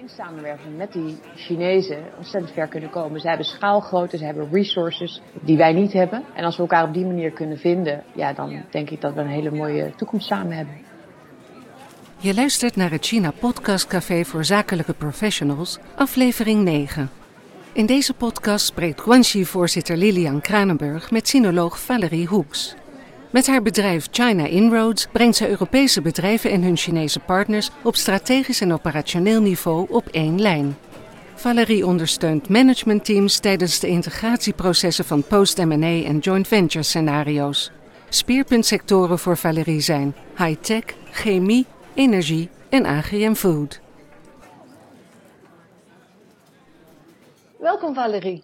in samenwerking met die Chinezen ontzettend ver kunnen komen. Ze hebben schaalgrootte, ze hebben resources die wij niet hebben. En als we elkaar op die manier kunnen vinden, ja, dan denk ik dat we een hele mooie toekomst samen hebben. Je luistert naar het China Podcast Café voor Zakelijke Professionals, aflevering 9. In deze podcast spreekt Guanxi-voorzitter Lilian Kranenburg met sinoloog Valerie Hoeks. Met haar bedrijf China Inroads brengt ze Europese bedrijven en hun Chinese partners op strategisch en operationeel niveau op één lijn. Valerie ondersteunt managementteams tijdens de integratieprocessen van post-M&A en joint venture scenario's. Speerpuntsectoren voor Valerie zijn high-tech, chemie, energie en agri food. Welkom Valerie.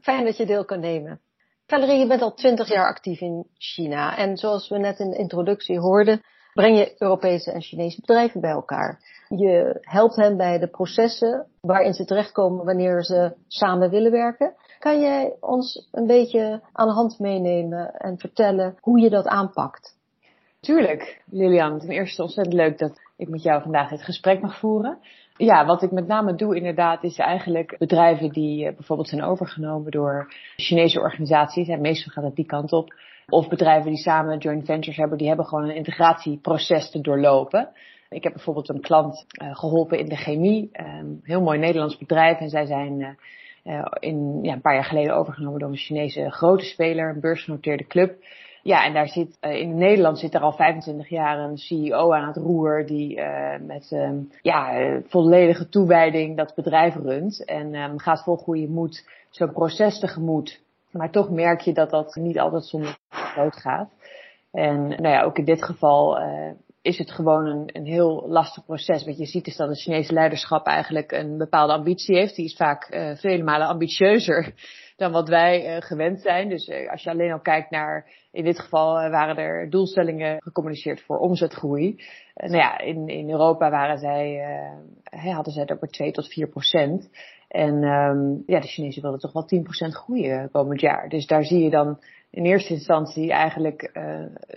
Fijn dat je deel kan nemen. Valerie, je bent al twintig jaar actief in China. En zoals we net in de introductie hoorden, breng je Europese en Chinese bedrijven bij elkaar. Je helpt hen bij de processen waarin ze terechtkomen wanneer ze samen willen werken. Kan jij ons een beetje aan de hand meenemen en vertellen hoe je dat aanpakt? Tuurlijk, Lilian. Ten eerste ontzettend leuk dat ik met jou vandaag dit gesprek mag voeren. Ja, wat ik met name doe inderdaad is eigenlijk bedrijven die eh, bijvoorbeeld zijn overgenomen door Chinese organisaties. En meestal gaat het die kant op. Of bedrijven die samen joint ventures hebben, die hebben gewoon een integratieproces te doorlopen. Ik heb bijvoorbeeld een klant uh, geholpen in de chemie. Een heel mooi Nederlands bedrijf. En zij zijn uh, in, ja, een paar jaar geleden overgenomen door een Chinese grote speler, een beursgenoteerde club. Ja, en daar zit, uh, in Nederland zit er al 25 jaar een CEO aan het roer die uh, met um, ja, uh, volledige toewijding dat bedrijf runt. En um, gaat vol goede moed zo'n proces tegemoet. Maar toch merk je dat dat niet altijd zonder groot gaat. En nou ja, ook in dit geval is het gewoon een, een heel lastig proces. Wat je ziet is dat het Chinese leiderschap eigenlijk een bepaalde ambitie heeft. Die is vaak vele malen ambitieuzer dan wat wij uh, gewend zijn. Dus uh, als je alleen al kijkt naar, in dit geval uh, waren er doelstellingen gecommuniceerd voor omzetgroei. nou ja, in, in Europa waren zij, hadden zij er maar 2 tot 4 procent. En um, ja, de Chinezen wilden toch wel 10 procent groeien komend jaar. Dus daar zie je dan in eerste instantie eigenlijk,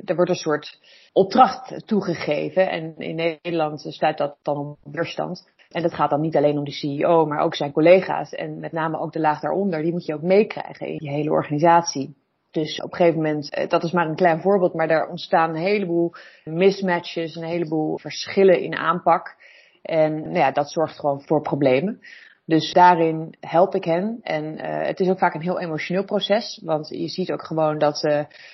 er wordt een soort opdracht toegegeven. En in Nederland sluit dat dan op weerstand. En dat gaat dan niet alleen om de CEO, maar ook zijn collega's en met name ook de laag daaronder. Die moet je ook meekrijgen in je hele organisatie. Dus op een gegeven moment, eh, dat is maar een klein voorbeeld, maar daar ontstaan een heleboel mismatches, een heleboel verschillen in aanpak. En nou ja, dat zorgt gewoon voor problemen. Dus daarin help ik hen. En uh, het is ook vaak een heel emotioneel proces. Want je ziet ook gewoon dat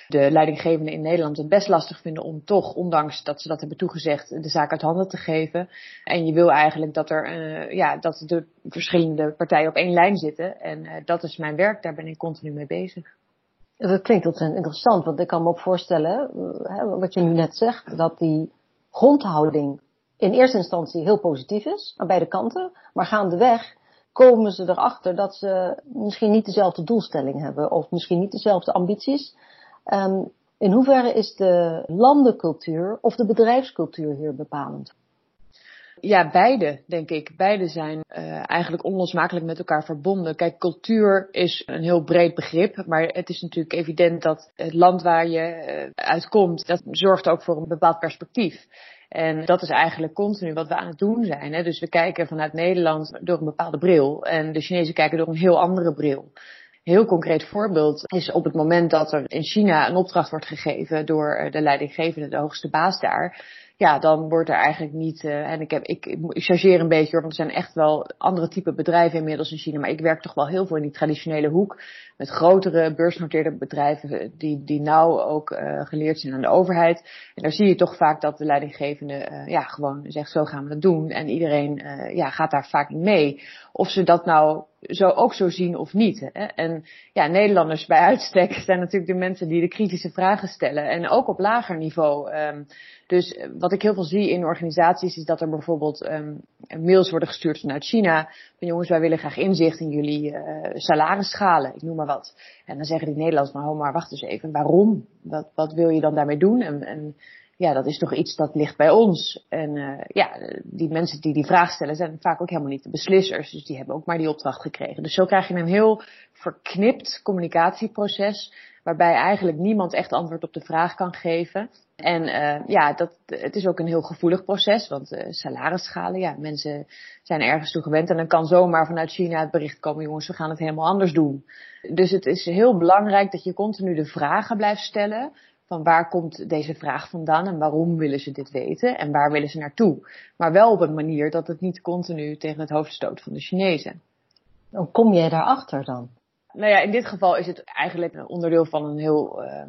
de leidinggevenden in Nederland het best lastig vinden om toch, ondanks dat ze dat hebben toegezegd, de zaak uit handen te geven. En je wil eigenlijk dat er uh, ja, dat de verschillende partijen op één lijn zitten. En dat is mijn werk, daar ben ik continu mee bezig. Dat klinkt ontzettend interessant, want ik kan me ook voorstellen, wat je nu net zegt, dat die grondhouding in eerste instantie heel positief is, aan beide kanten, maar gaandeweg komen ze erachter dat ze misschien niet dezelfde doelstelling hebben of misschien niet dezelfde ambities. Um, in hoeverre is de landencultuur of de bedrijfscultuur hier bepalend? Ja, beide, denk ik. Beide zijn uh, eigenlijk onlosmakelijk met elkaar verbonden. Kijk, cultuur is een heel breed begrip, maar het is natuurlijk evident dat het land waar je uh, uitkomt, dat zorgt ook voor een bepaald perspectief. En dat is eigenlijk continu wat we aan het doen zijn. Hè? Dus we kijken vanuit Nederland door een bepaalde bril. En de Chinezen kijken door een heel andere bril. Heel concreet voorbeeld is op het moment dat er in China een opdracht wordt gegeven door de leidinggevende, de hoogste baas daar ja, dan wordt er eigenlijk niet. Uh, en ik, heb, ik, ik chargeer een beetje hoor, want er zijn echt wel andere type bedrijven inmiddels in China. Maar ik werk toch wel heel veel in die traditionele hoek. Met grotere beursgenoteerde bedrijven eh, die, die nauw ook uh, geleerd zijn aan de overheid. En daar zie je toch vaak dat de leidinggevende ja, gewoon zegt zo gaan we dat doen. En iedereen ja, gaat daar vaak mee. Of ze dat nou zo ook zo zien of niet. Hè? En ja, Nederlanders bij uitstek zijn natuurlijk de mensen die de kritische vragen stellen. En ook op lager niveau. Um, dus eh, wat ik heel veel zie in organisaties is dat er bijvoorbeeld um, mails worden gestuurd vanuit China. Van jongens, wij willen graag inzicht in jullie uh, salarisschalen, ik noem maar wat. En dan zeggen die Nederlanders, maar, oh, maar wacht eens even, waarom? Wat, wat wil je dan daarmee doen? En, en ja, dat is toch iets dat ligt bij ons. En uh, ja, die mensen die die vraag stellen zijn vaak ook helemaal niet de beslissers. Dus die hebben ook maar die opdracht gekregen. Dus zo krijg je een heel verknipt communicatieproces. Waarbij eigenlijk niemand echt antwoord op de vraag kan geven. En uh, ja, dat, het is ook een heel gevoelig proces, want uh, salarisschalen, ja, mensen zijn ergens toe gewend en dan kan zomaar vanuit China het bericht komen, jongens, we gaan het helemaal anders doen. Dus het is heel belangrijk dat je continu de vragen blijft stellen van waar komt deze vraag vandaan en waarom willen ze dit weten en waar willen ze naartoe. Maar wel op een manier dat het niet continu tegen het hoofd stoot van de Chinezen. Hoe kom jij daarachter dan? Nou ja, in dit geval is het eigenlijk een onderdeel van een heel uh,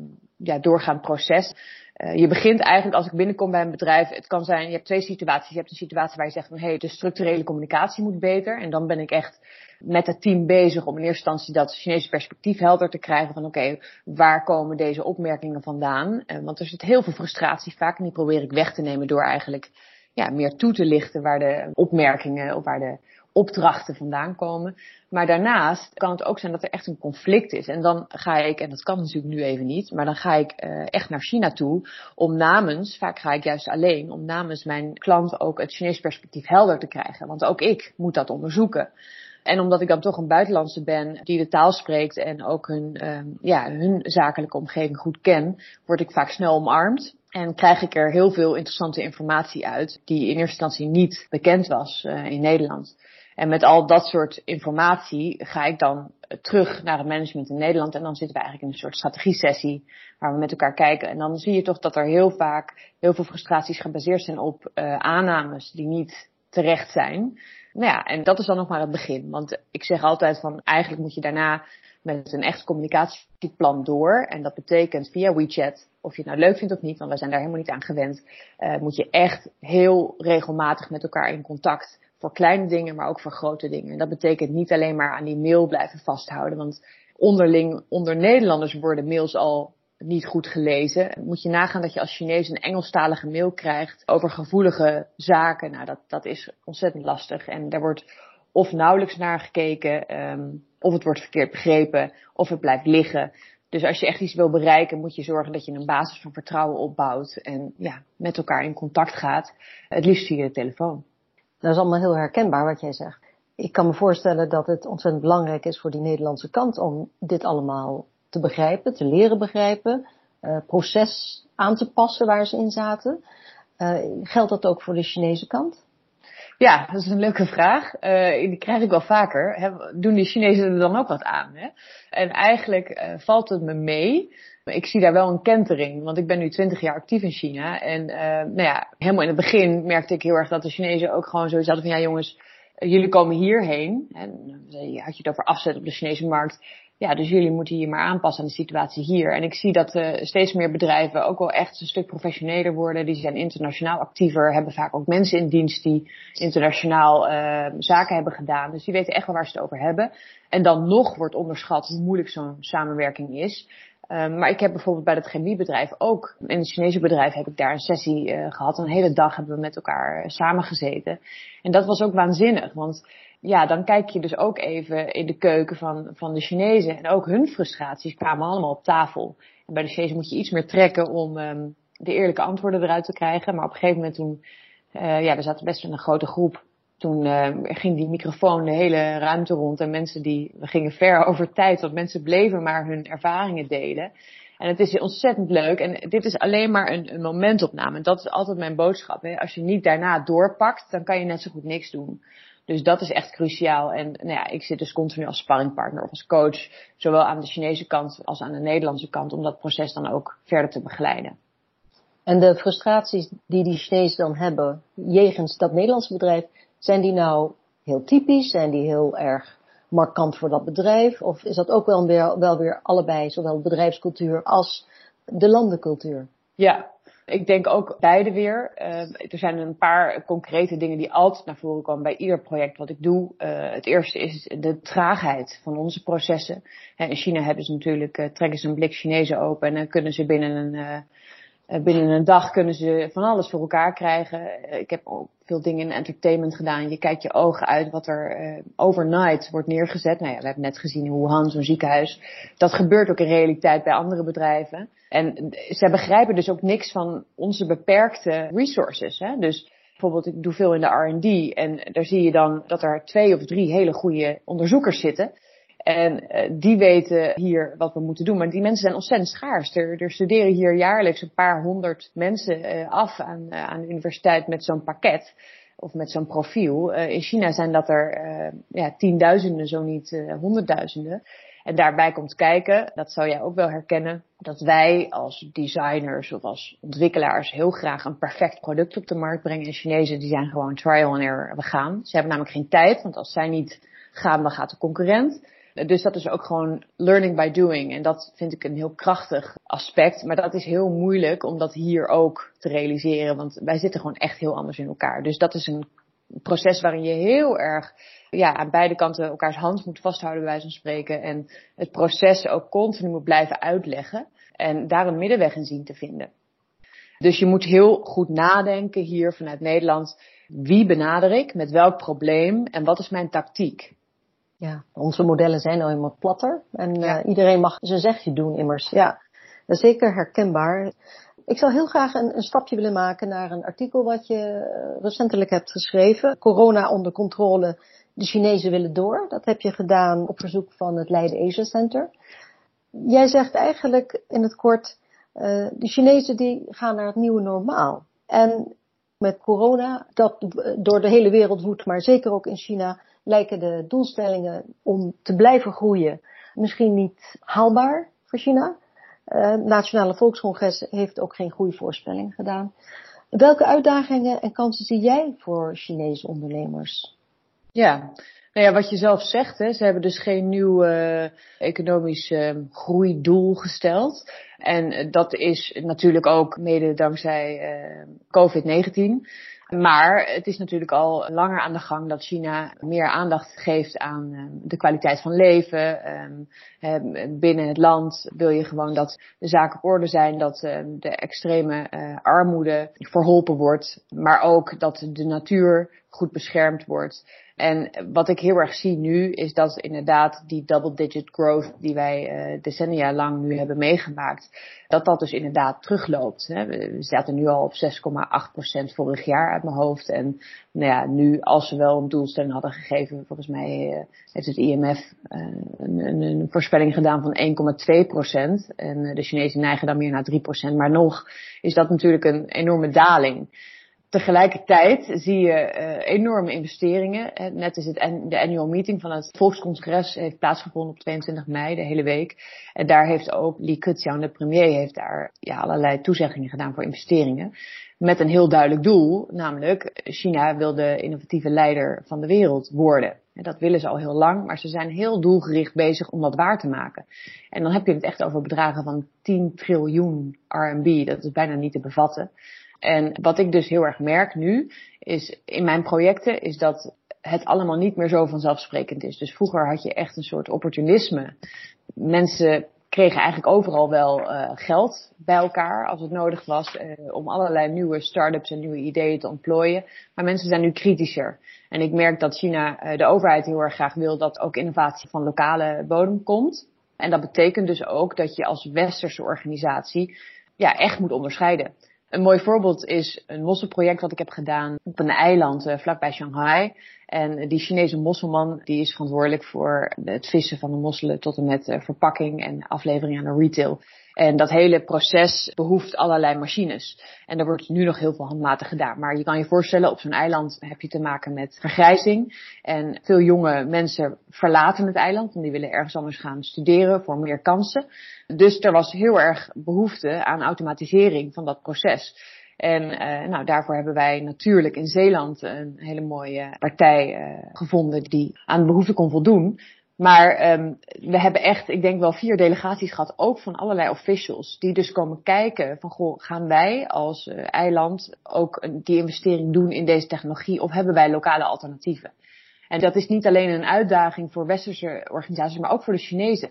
ja, doorgaand proces. Uh, je begint eigenlijk als ik binnenkom bij een bedrijf. Het kan zijn, je hebt twee situaties. Je hebt een situatie waar je zegt van hé, hey, de structurele communicatie moet beter. En dan ben ik echt met het team bezig om in eerste instantie dat Chinese perspectief helder te krijgen van oké, waar komen deze opmerkingen vandaan? Uh, want er zit heel veel frustratie vaak en die probeer ik weg te nemen door eigenlijk ja, meer toe te lichten waar de opmerkingen of waar de opdrachten vandaan komen. Maar daarnaast kan het ook zijn dat er echt een conflict is. En dan ga ik, en dat kan natuurlijk nu even niet, maar dan ga ik uh, echt naar China toe om namens, vaak ga ik juist alleen, om namens mijn klant ook het Chinees perspectief helder te krijgen. Want ook ik moet dat onderzoeken. En omdat ik dan toch een buitenlandse ben die de taal spreekt en ook hun, uh, ja, hun zakelijke omgeving goed ken, word ik vaak snel omarmd. En krijg ik er heel veel interessante informatie uit die in eerste instantie niet bekend was uh, in Nederland. En met al dat soort informatie ga ik dan terug naar het management in Nederland. En dan zitten we eigenlijk in een soort strategie-sessie waar we met elkaar kijken. En dan zie je toch dat er heel vaak heel veel frustraties gebaseerd zijn op uh, aannames die niet terecht zijn. Nou ja, en dat is dan nog maar het begin. Want ik zeg altijd van eigenlijk moet je daarna met een echt communicatieplan door. En dat betekent via WeChat, of je het nou leuk vindt of niet, want wij zijn daar helemaal niet aan gewend, uh, moet je echt heel regelmatig met elkaar in contact voor kleine dingen, maar ook voor grote dingen. En dat betekent niet alleen maar aan die mail blijven vasthouden, want onderling, onder Nederlanders worden mails al niet goed gelezen. Moet je nagaan dat je als Chinees een Engelstalige mail krijgt over gevoelige zaken. Nou, dat, dat is ontzettend lastig. En daar wordt of nauwelijks naar gekeken, um, of het wordt verkeerd begrepen, of het blijft liggen. Dus als je echt iets wil bereiken, moet je zorgen dat je een basis van vertrouwen opbouwt en ja, met elkaar in contact gaat. Het liefst via de telefoon. Dat is allemaal heel herkenbaar wat jij zegt. Ik kan me voorstellen dat het ontzettend belangrijk is voor die Nederlandse kant om dit allemaal te begrijpen, te leren begrijpen, uh, proces aan te passen waar ze in zaten. Uh, geldt dat ook voor de Chinese kant? Ja, dat is een leuke vraag. Uh, die krijg ik wel vaker. Doen die Chinezen er dan ook wat aan? Hè? En eigenlijk valt het me mee. Ik zie daar wel een kentering, want ik ben nu twintig jaar actief in China. En uh, nou ja, helemaal in het begin merkte ik heel erg dat de Chinezen ook gewoon zoiets hadden van ja jongens, jullie komen hierheen. En had je het over afzet op de Chinese markt. Ja, dus jullie moeten je maar aanpassen aan de situatie hier. En ik zie dat uh, steeds meer bedrijven ook wel echt een stuk professioneler worden. Die zijn internationaal actiever, hebben vaak ook mensen in dienst die internationaal zaken hebben gedaan. Dus die weten echt wel waar ze het over hebben. En dan nog wordt onderschat hoe moeilijk zo'n samenwerking is. Um, maar ik heb bijvoorbeeld bij het chemiebedrijf ook, in het Chinese bedrijf heb ik daar een sessie uh, gehad. Een hele dag hebben we met elkaar samengezeten. En dat was ook waanzinnig, want ja, dan kijk je dus ook even in de keuken van, van de Chinezen. En ook hun frustraties kwamen allemaal op tafel. En bij de Chinezen moet je iets meer trekken om um, de eerlijke antwoorden eruit te krijgen. Maar op een gegeven moment toen, uh, ja, er zat best wel een grote groep. Toen uh, ging die microfoon de hele ruimte rond en mensen die, we gingen ver over tijd, want mensen bleven maar hun ervaringen delen. En het is ontzettend leuk. En dit is alleen maar een, een momentopname. En dat is altijd mijn boodschap. Hè. Als je niet daarna doorpakt, dan kan je net zo goed niks doen. Dus dat is echt cruciaal. En nou ja, ik zit dus continu als sparringpartner of als coach, zowel aan de Chinese kant als aan de Nederlandse kant, om dat proces dan ook verder te begeleiden. En de frustraties die die Chinezen dan hebben jegens dat Nederlandse bedrijf, zijn die nou heel typisch? Zijn die heel erg markant voor dat bedrijf? Of is dat ook wel weer, wel weer allebei, zowel bedrijfscultuur als de landencultuur? Ja, ik denk ook beide weer. Uh, er zijn een paar concrete dingen die altijd naar voren komen bij ieder project wat ik doe. Uh, het eerste is de traagheid van onze processen. in China hebben ze natuurlijk, uh, trekken ze een blik Chinezen open en dan kunnen ze binnen een eh, binnen een dag kunnen ze van alles voor elkaar krijgen. Eh, ik heb veel dingen in entertainment gedaan. Je kijkt je ogen uit wat er uh, overnight wordt neergezet. Nou ja, we hebben net gezien in Wuhan, zo'n ziekenhuis. Dat gebeurt ook in realiteit bij andere bedrijven. En ze begrijpen dus ook niks van onze beperkte resources. Hè? Dus bijvoorbeeld, ik doe veel in de R&D en daar zie je dan dat er twee of drie hele goede onderzoekers zitten. En uh, die weten hier wat we moeten doen. Maar die mensen zijn ontzettend schaars. Er, er studeren hier jaarlijks een paar honderd mensen uh, af aan, uh, aan de universiteit met zo'n pakket. Of met zo'n profiel. in China zijn dat er ja, tienduizenden, zo niet honderdduizenden. En daarbij komt kijken, dat zou jij ook wel herkennen, dat wij als designers of als ontwikkelaars heel graag een perfect product op de markt brengen. En Chinezen die zijn gewoon trial and error, we gaan. Ze hebben namelijk geen tijd, want als zij niet gaan, dan gaat de concurrent. Dus dat is ook gewoon learning by doing. En dat vind ik een heel krachtig aspect. Maar dat is heel moeilijk om dat hier ook te realiseren. Want wij zitten gewoon echt heel anders in elkaar. Dus dat is een proces waarin je heel erg ja, aan beide kanten elkaars hand moet vasthouden, bij wijze spreken. En het proces ook continu moet blijven uitleggen. En daar een middenweg in zien te vinden. Dus je moet heel goed nadenken hier vanuit Nederland. Wie benader ik? Met welk probleem? En wat is mijn tactiek? Ja, onze modellen zijn nou helemaal platter. En ja. uh, iedereen mag zijn zegje doen immers. Ja, dat is zeker herkenbaar. Ik zou heel graag een, een, stapje willen maken naar een artikel wat je eh, recentelijk hebt geschreven. Corona onder controle, de Chinezen willen door. Dat heb je gedaan op verzoek van het Leiden Asia Center. Jij zegt eigenlijk in het kort, uh, de Chinezen die gaan naar het nieuwe normaal. En met corona, dat door de hele wereld woedt, maar zeker ook in China, lijken de doelstellingen om te blijven groeien misschien niet haalbaar voor China. Uh, Nationale Volkscongres heeft ook geen goede voorspelling gedaan. Welke uitdagingen en kansen zie jij voor Chinese ondernemers? Ja, nou ja, wat je zelf zegt, hè, ze hebben dus geen nieuw uh, economisch uh, groeidoel gesteld. En dat is natuurlijk ook mede dankzij uh, COVID-19. Maar het is natuurlijk al langer aan de gang dat China meer aandacht geeft aan um, de kwaliteit van leven. Um, binnen het land wil je gewoon dat de zaken op orde zijn, dat de extreme uh, armoede verholpen wordt, maar ook dat de natuur goed beschermd wordt. En wat ik heel erg zie nu is dat inderdaad die double digit growth die wij uh, decennia lang nu hebben meegemaakt, dat dat dus inderdaad terugloopt. Hè. We zaten nu al op 6,8% vorig jaar uit mijn hoofd. En nou ja, nu als ze wel een doelstelling hadden gegeven, volgens mij uh, heeft het IMF een, een, een, voorspelling gedaan van 1,2%. En de Chinezen neigen dan meer naar 3%. Maar nog is dat natuurlijk een enorme daling. Tegelijkertijd zie je uh, enorme investeringen. Net is het de annual meeting van het Volkscongres heeft plaatsgevonden op 22 mei, de hele week. En daar heeft ook Li Keqiang, de premier, heeft daar ja, allerlei toezeggingen gedaan voor investeringen. Met een heel duidelijk doel, namelijk China wil de innovatieve leider van de wereld worden. En dat willen ze al heel lang, maar ze zijn heel doelgericht bezig om dat waar te maken. En dan heb je het echt over bedragen van 10 triljoen RMB. Dat is bijna niet te bevatten. En wat ik dus heel erg merk nu, is in mijn projecten, is dat het allemaal niet meer zo vanzelfsprekend is. Dus vroeger had je echt een soort opportunisme. Mensen kregen eigenlijk overal wel uh, geld bij elkaar als het nodig was uh, om allerlei nieuwe start-ups en nieuwe ideeën te ontplooien. Maar mensen zijn nu kritischer. En ik merk dat China, uh, de overheid heel erg graag wil dat ook innovatie van lokale bodem komt. En dat betekent dus ook dat je als westerse organisatie ja, echt moet onderscheiden. Een mooi voorbeeld is een mosselproject wat ik heb gedaan op een eiland uh, vlakbij Shanghai. En die Chinese mosselman die is verantwoordelijk voor het vissen van de mosselen tot en met uh, verpakking en aflevering aan de retail. En dat hele proces behoeft allerlei machines. En er wordt nu nog heel veel handmatig gedaan. Maar je kan je voorstellen, op zo'n eiland heb je te maken met vergrijzing. En veel jonge mensen verlaten het eiland, want die willen ergens anders gaan studeren voor meer kansen. Dus er was heel erg behoefte aan automatisering van dat proces. En uh, nou, daarvoor hebben wij natuurlijk in Zeeland een hele mooie partij uh, gevonden die aan de behoefte kon voldoen. Maar um, we hebben echt, ik denk wel vier delegaties gehad, ook van allerlei officials, die dus komen kijken van, goh, gaan wij als uh, eiland ook die investering doen in deze technologie of hebben wij lokale alternatieven? En dat is niet alleen een uitdaging voor westerse organisaties, maar ook voor de Chinezen.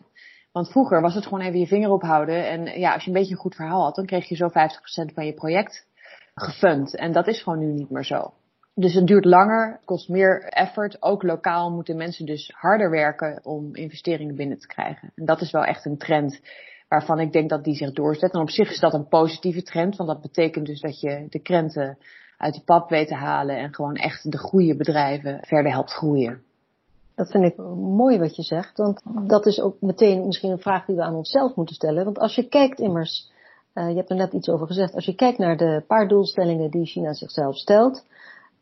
Want vroeger was het gewoon even je vinger ophouden en ja, als je een beetje een goed verhaal had, dan kreeg je zo 50% van je project gefund. En dat is gewoon nu niet meer zo. Dus het duurt langer, kost meer effort. Ook lokaal moeten mensen dus harder werken om investeringen binnen te krijgen. En dat is wel echt een trend waarvan ik denk dat die zich doorzet. En op zich is dat een positieve trend, want dat betekent dus dat je de krenten uit de pap weet te halen en gewoon echt de goede bedrijven verder helpt groeien. Dat vind ik mooi wat je zegt, want dat is ook meteen misschien een vraag die we aan onszelf moeten stellen. Want als je kijkt immers, uh, je hebt er net iets over gezegd, als je kijkt naar de paar doelstellingen die China zichzelf stelt,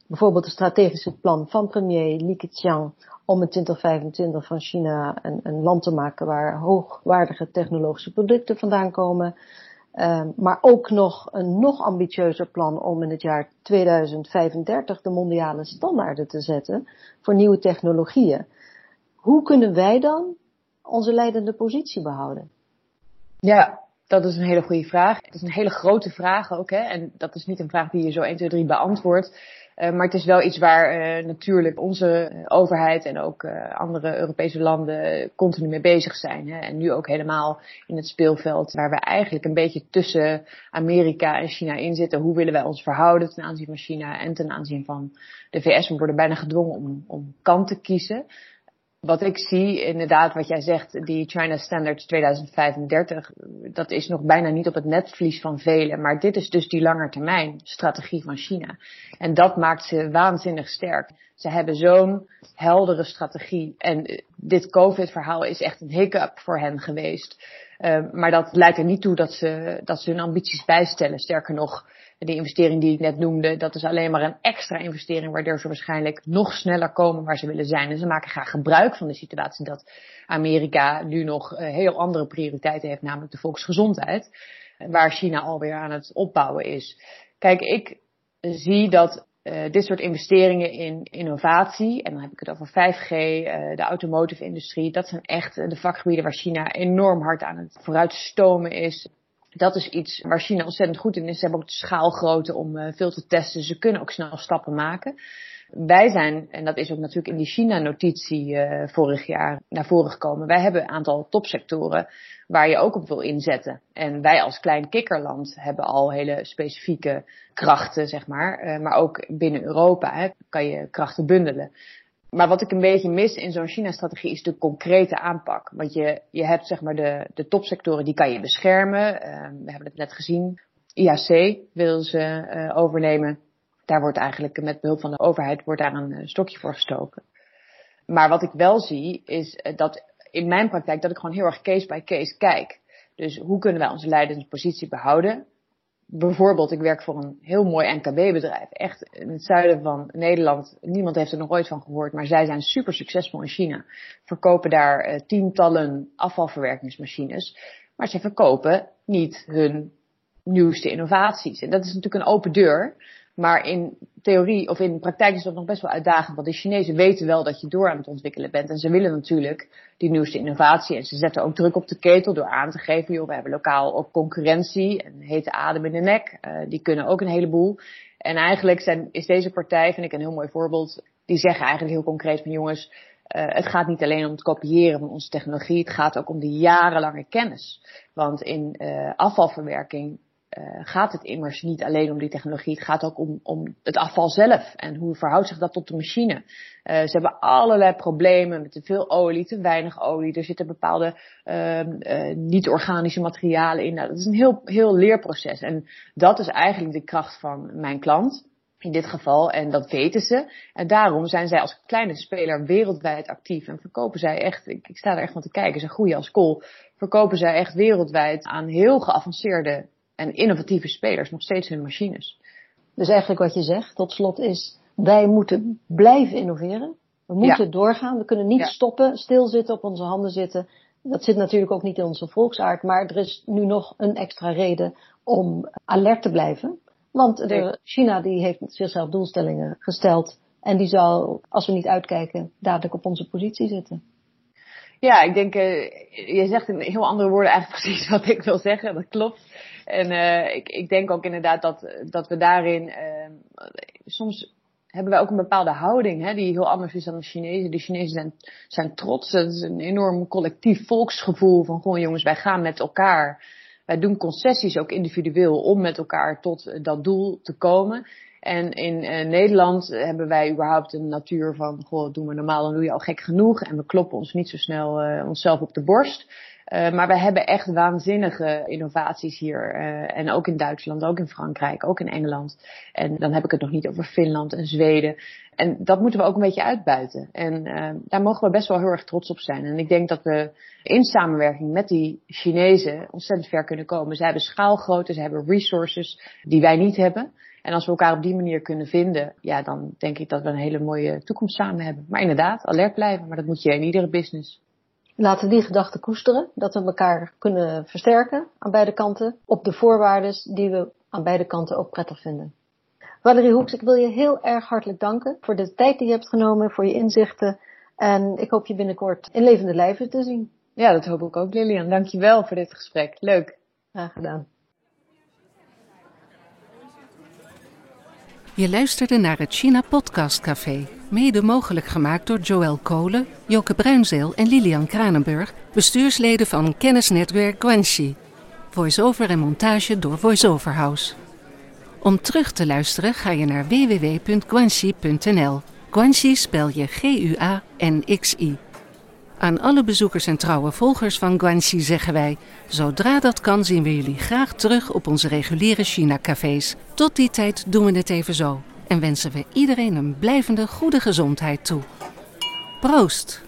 bijvoorbeeld het strategische plan van premier Li Keqiang om in 2025 van China een, een land te maken waar hoogwaardige technologische producten vandaan komen. Uh, maar ook nog een nog ambitieuzer plan om in het jaar 2035 de mondiale standaarden te zetten voor nieuwe technologieën. Hoe kunnen wij dan onze leidende positie behouden? Ja, dat is een hele goede vraag. Het is een hele grote vraag ook. Hè? En dat is niet een vraag die je zo 1, 2, 3 beantwoordt. Uh, maar het is wel iets waar uh, natuurlijk onze overheid en ook uh, andere Europese landen continu mee bezig zijn. Hè? En nu ook helemaal in het speelveld waar we eigenlijk een beetje tussen Amerika en China in zitten. Hoe willen wij ons verhouden ten aanzien van China en ten aanzien van de VS? We worden bijna gedwongen om, om kant te kiezen wat ik zie, inderdaad, wat jij zegt, die China Standards 2035, dat is nog bijna niet op het netvlies van velen. Maar dit is dus die langetermijn strategie van China. En dat maakt ze waanzinnig sterk. Ze hebben zo'n heldere strategie. En dit COVID-verhaal is echt een hiccup voor hen geweest. Uh, maar dat leidt er niet toe dat ze, dat ze hun ambities bijstellen. Sterker nog, die investering die ik net noemde, dat is alleen maar een extra investering waardoor ze waarschijnlijk nog sneller komen waar ze willen zijn. En ze maken graag gebruik van de situatie dat Amerika nu nog uh, heel andere prioriteiten heeft, namelijk de volksgezondheid, waar China alweer aan het opbouwen is. Kijk, ik zie dat uh, dit soort investeringen in innovatie, en dan heb ik het over 5G, uh, de automotive industrie, dat zijn echt de vakgebieden waar China enorm hard aan het vooruitstomen is. Dat is iets waar China ontzettend goed in is. Ze hebben ook de schaalgrootte om uh, veel te testen. Ze kunnen ook snel stappen maken. Wij zijn, en dat is ook natuurlijk in die China-notitie uh, vorig jaar naar voren gekomen. Wij hebben een aantal topsectoren waar je ook op wil inzetten. En wij als klein kikkerland hebben al hele specifieke krachten, zeg maar. Uh, maar ook binnen Europa hè, kan je krachten bundelen. Maar wat ik een beetje mis in zo'n China-strategie is de concrete aanpak. Want je, je hebt zeg maar de, de topsectoren, die kan je beschermen. Uh, we hebben het net gezien. IAC wil ze uh, overnemen. Daar wordt eigenlijk met behulp van de overheid wordt daar een uh, stokje voor gestoken. Maar wat ik wel zie is uh, dat in mijn praktijk dat ik gewoon heel erg case by case kijk. Dus hoe kunnen wij onze leidende positie behouden? Bijvoorbeeld, ik werk voor een heel mooi NKB-bedrijf. Echt in het zuiden van Nederland. Niemand heeft er nog ooit van gehoord, maar zij zijn super succesvol in China. Verkopen daar uh, tientallen afvalverwerkingsmachines. Maar ze verkopen niet hun nieuwste innovaties. En dat is natuurlijk een open deur. Maar in theorie of in praktijk is dat nog best wel uitdagend. Want de Chinezen weten wel dat je door aan het ontwikkelen bent. En ze willen natuurlijk die nieuwste innovatie. En ze zetten ook druk op de ketel door aan te geven. Joh, we hebben lokaal ook concurrentie. En hete adem in de nek. Uh, die kunnen ook een heleboel. En eigenlijk zijn, is deze partij, vind ik een heel mooi voorbeeld. Die zeggen eigenlijk heel concreet van jongens. Uh, het gaat niet alleen om het kopiëren van onze technologie. Het gaat ook om de jarenlange kennis. Want in uh, afvalverwerking uh, gaat het immers niet alleen om die technologie. Het gaat ook om, om het afval zelf. En hoe verhoudt zich dat tot de machine? Uh, ze hebben allerlei problemen met te veel olie, te weinig olie. Er zitten bepaalde uh, niet-organische materialen in. Nou, dat is een heel, heel leerproces. En dat is eigenlijk de kracht van mijn klant. In dit geval, en dat weten ze. En daarom zijn zij als kleine speler wereldwijd actief. En verkopen zij echt, ik, ik sta er echt van te kijken, ze groeien als kool. Verkopen zij echt wereldwijd aan heel geavanceerde en innovatieve spelers nog steeds hun machines. Dus eigenlijk wat je zegt, tot slot is, wij moeten blijven innoveren. We moeten ja. doorgaan. We kunnen niet ja. stoppen, stilzitten, op onze handen zitten. Dat zit natuurlijk ook niet in onze volksaard, maar er is nu nog een extra reden om alert te blijven. Want de, China die heeft zichzelf doelstellingen gesteld en die zal, als we niet uitkijken, dadelijk op onze positie zitten. Ja, ik denk, uh, je zegt in heel andere woorden eigenlijk precies wat ik wil zeggen. Dat klopt. En uh, ik, ik denk ook inderdaad dat, dat we daarin, uh, soms hebben wij ook een bepaalde houding hè, die heel anders is dan de Chinezen. De Chinezen zijn, zijn trots. Het is een enorm collectief volksgevoel van gewoon jongens, wij gaan met elkaar. Wij doen concessies ook individueel om met elkaar tot dat doel te komen. En in uh, Nederland hebben wij überhaupt een natuur van, goh, doen we normaal, dan doe je al gek genoeg. En we kloppen ons niet zo snel onszelf op de borst. Uh, maar we hebben echt waanzinnige innovaties hier. Uh, en ook in Duitsland, ook in Frankrijk, ook in Engeland. En dan heb ik het nog niet over Finland en Zweden. En dat moeten we ook een beetje uitbuiten. En uh, daar mogen we best wel heel erg trots op zijn. En ik denk dat we in samenwerking met die Chinezen ontzettend ver kunnen komen. Ze hebben schaalgrootte, ze hebben resources die wij niet hebben. En als we elkaar op die manier kunnen vinden, ja, dan denk ik dat we een hele mooie toekomst samen hebben. Maar inderdaad, alert blijven, maar dat moet je in iedere business. Laten we die gedachte koesteren, dat we elkaar kunnen versterken aan beide kanten, op de voorwaarden die we aan beide kanten ook prettig vinden. Valerie Hoeks, ik wil je heel erg hartelijk danken voor de tijd die je hebt genomen, voor je inzichten. En ik hoop je binnenkort in levende lijven te zien. Ja, dat hoop ik ook, Lilian. Dankjewel voor dit gesprek. Leuk. Graag gedaan. Je luisterde naar het China Podcast Café, mede mogelijk gemaakt door Joël Kolen, Joke Bruinzeel en Lilian Kranenburg, bestuursleden van kennisnetwerk Guanxi. Voice-over en montage door VoiceOver House. Om terug te luisteren ga je naar www.guanxi.nl. Guanxi spel je G-U-A-N-X-I. Aan alle bezoekers en trouwe volgers van Guanxi zeggen wij: zodra dat kan zien we jullie graag terug op onze reguliere China-cafés. Tot die tijd doen we het even zo en wensen we iedereen een blijvende goede gezondheid toe. Proost!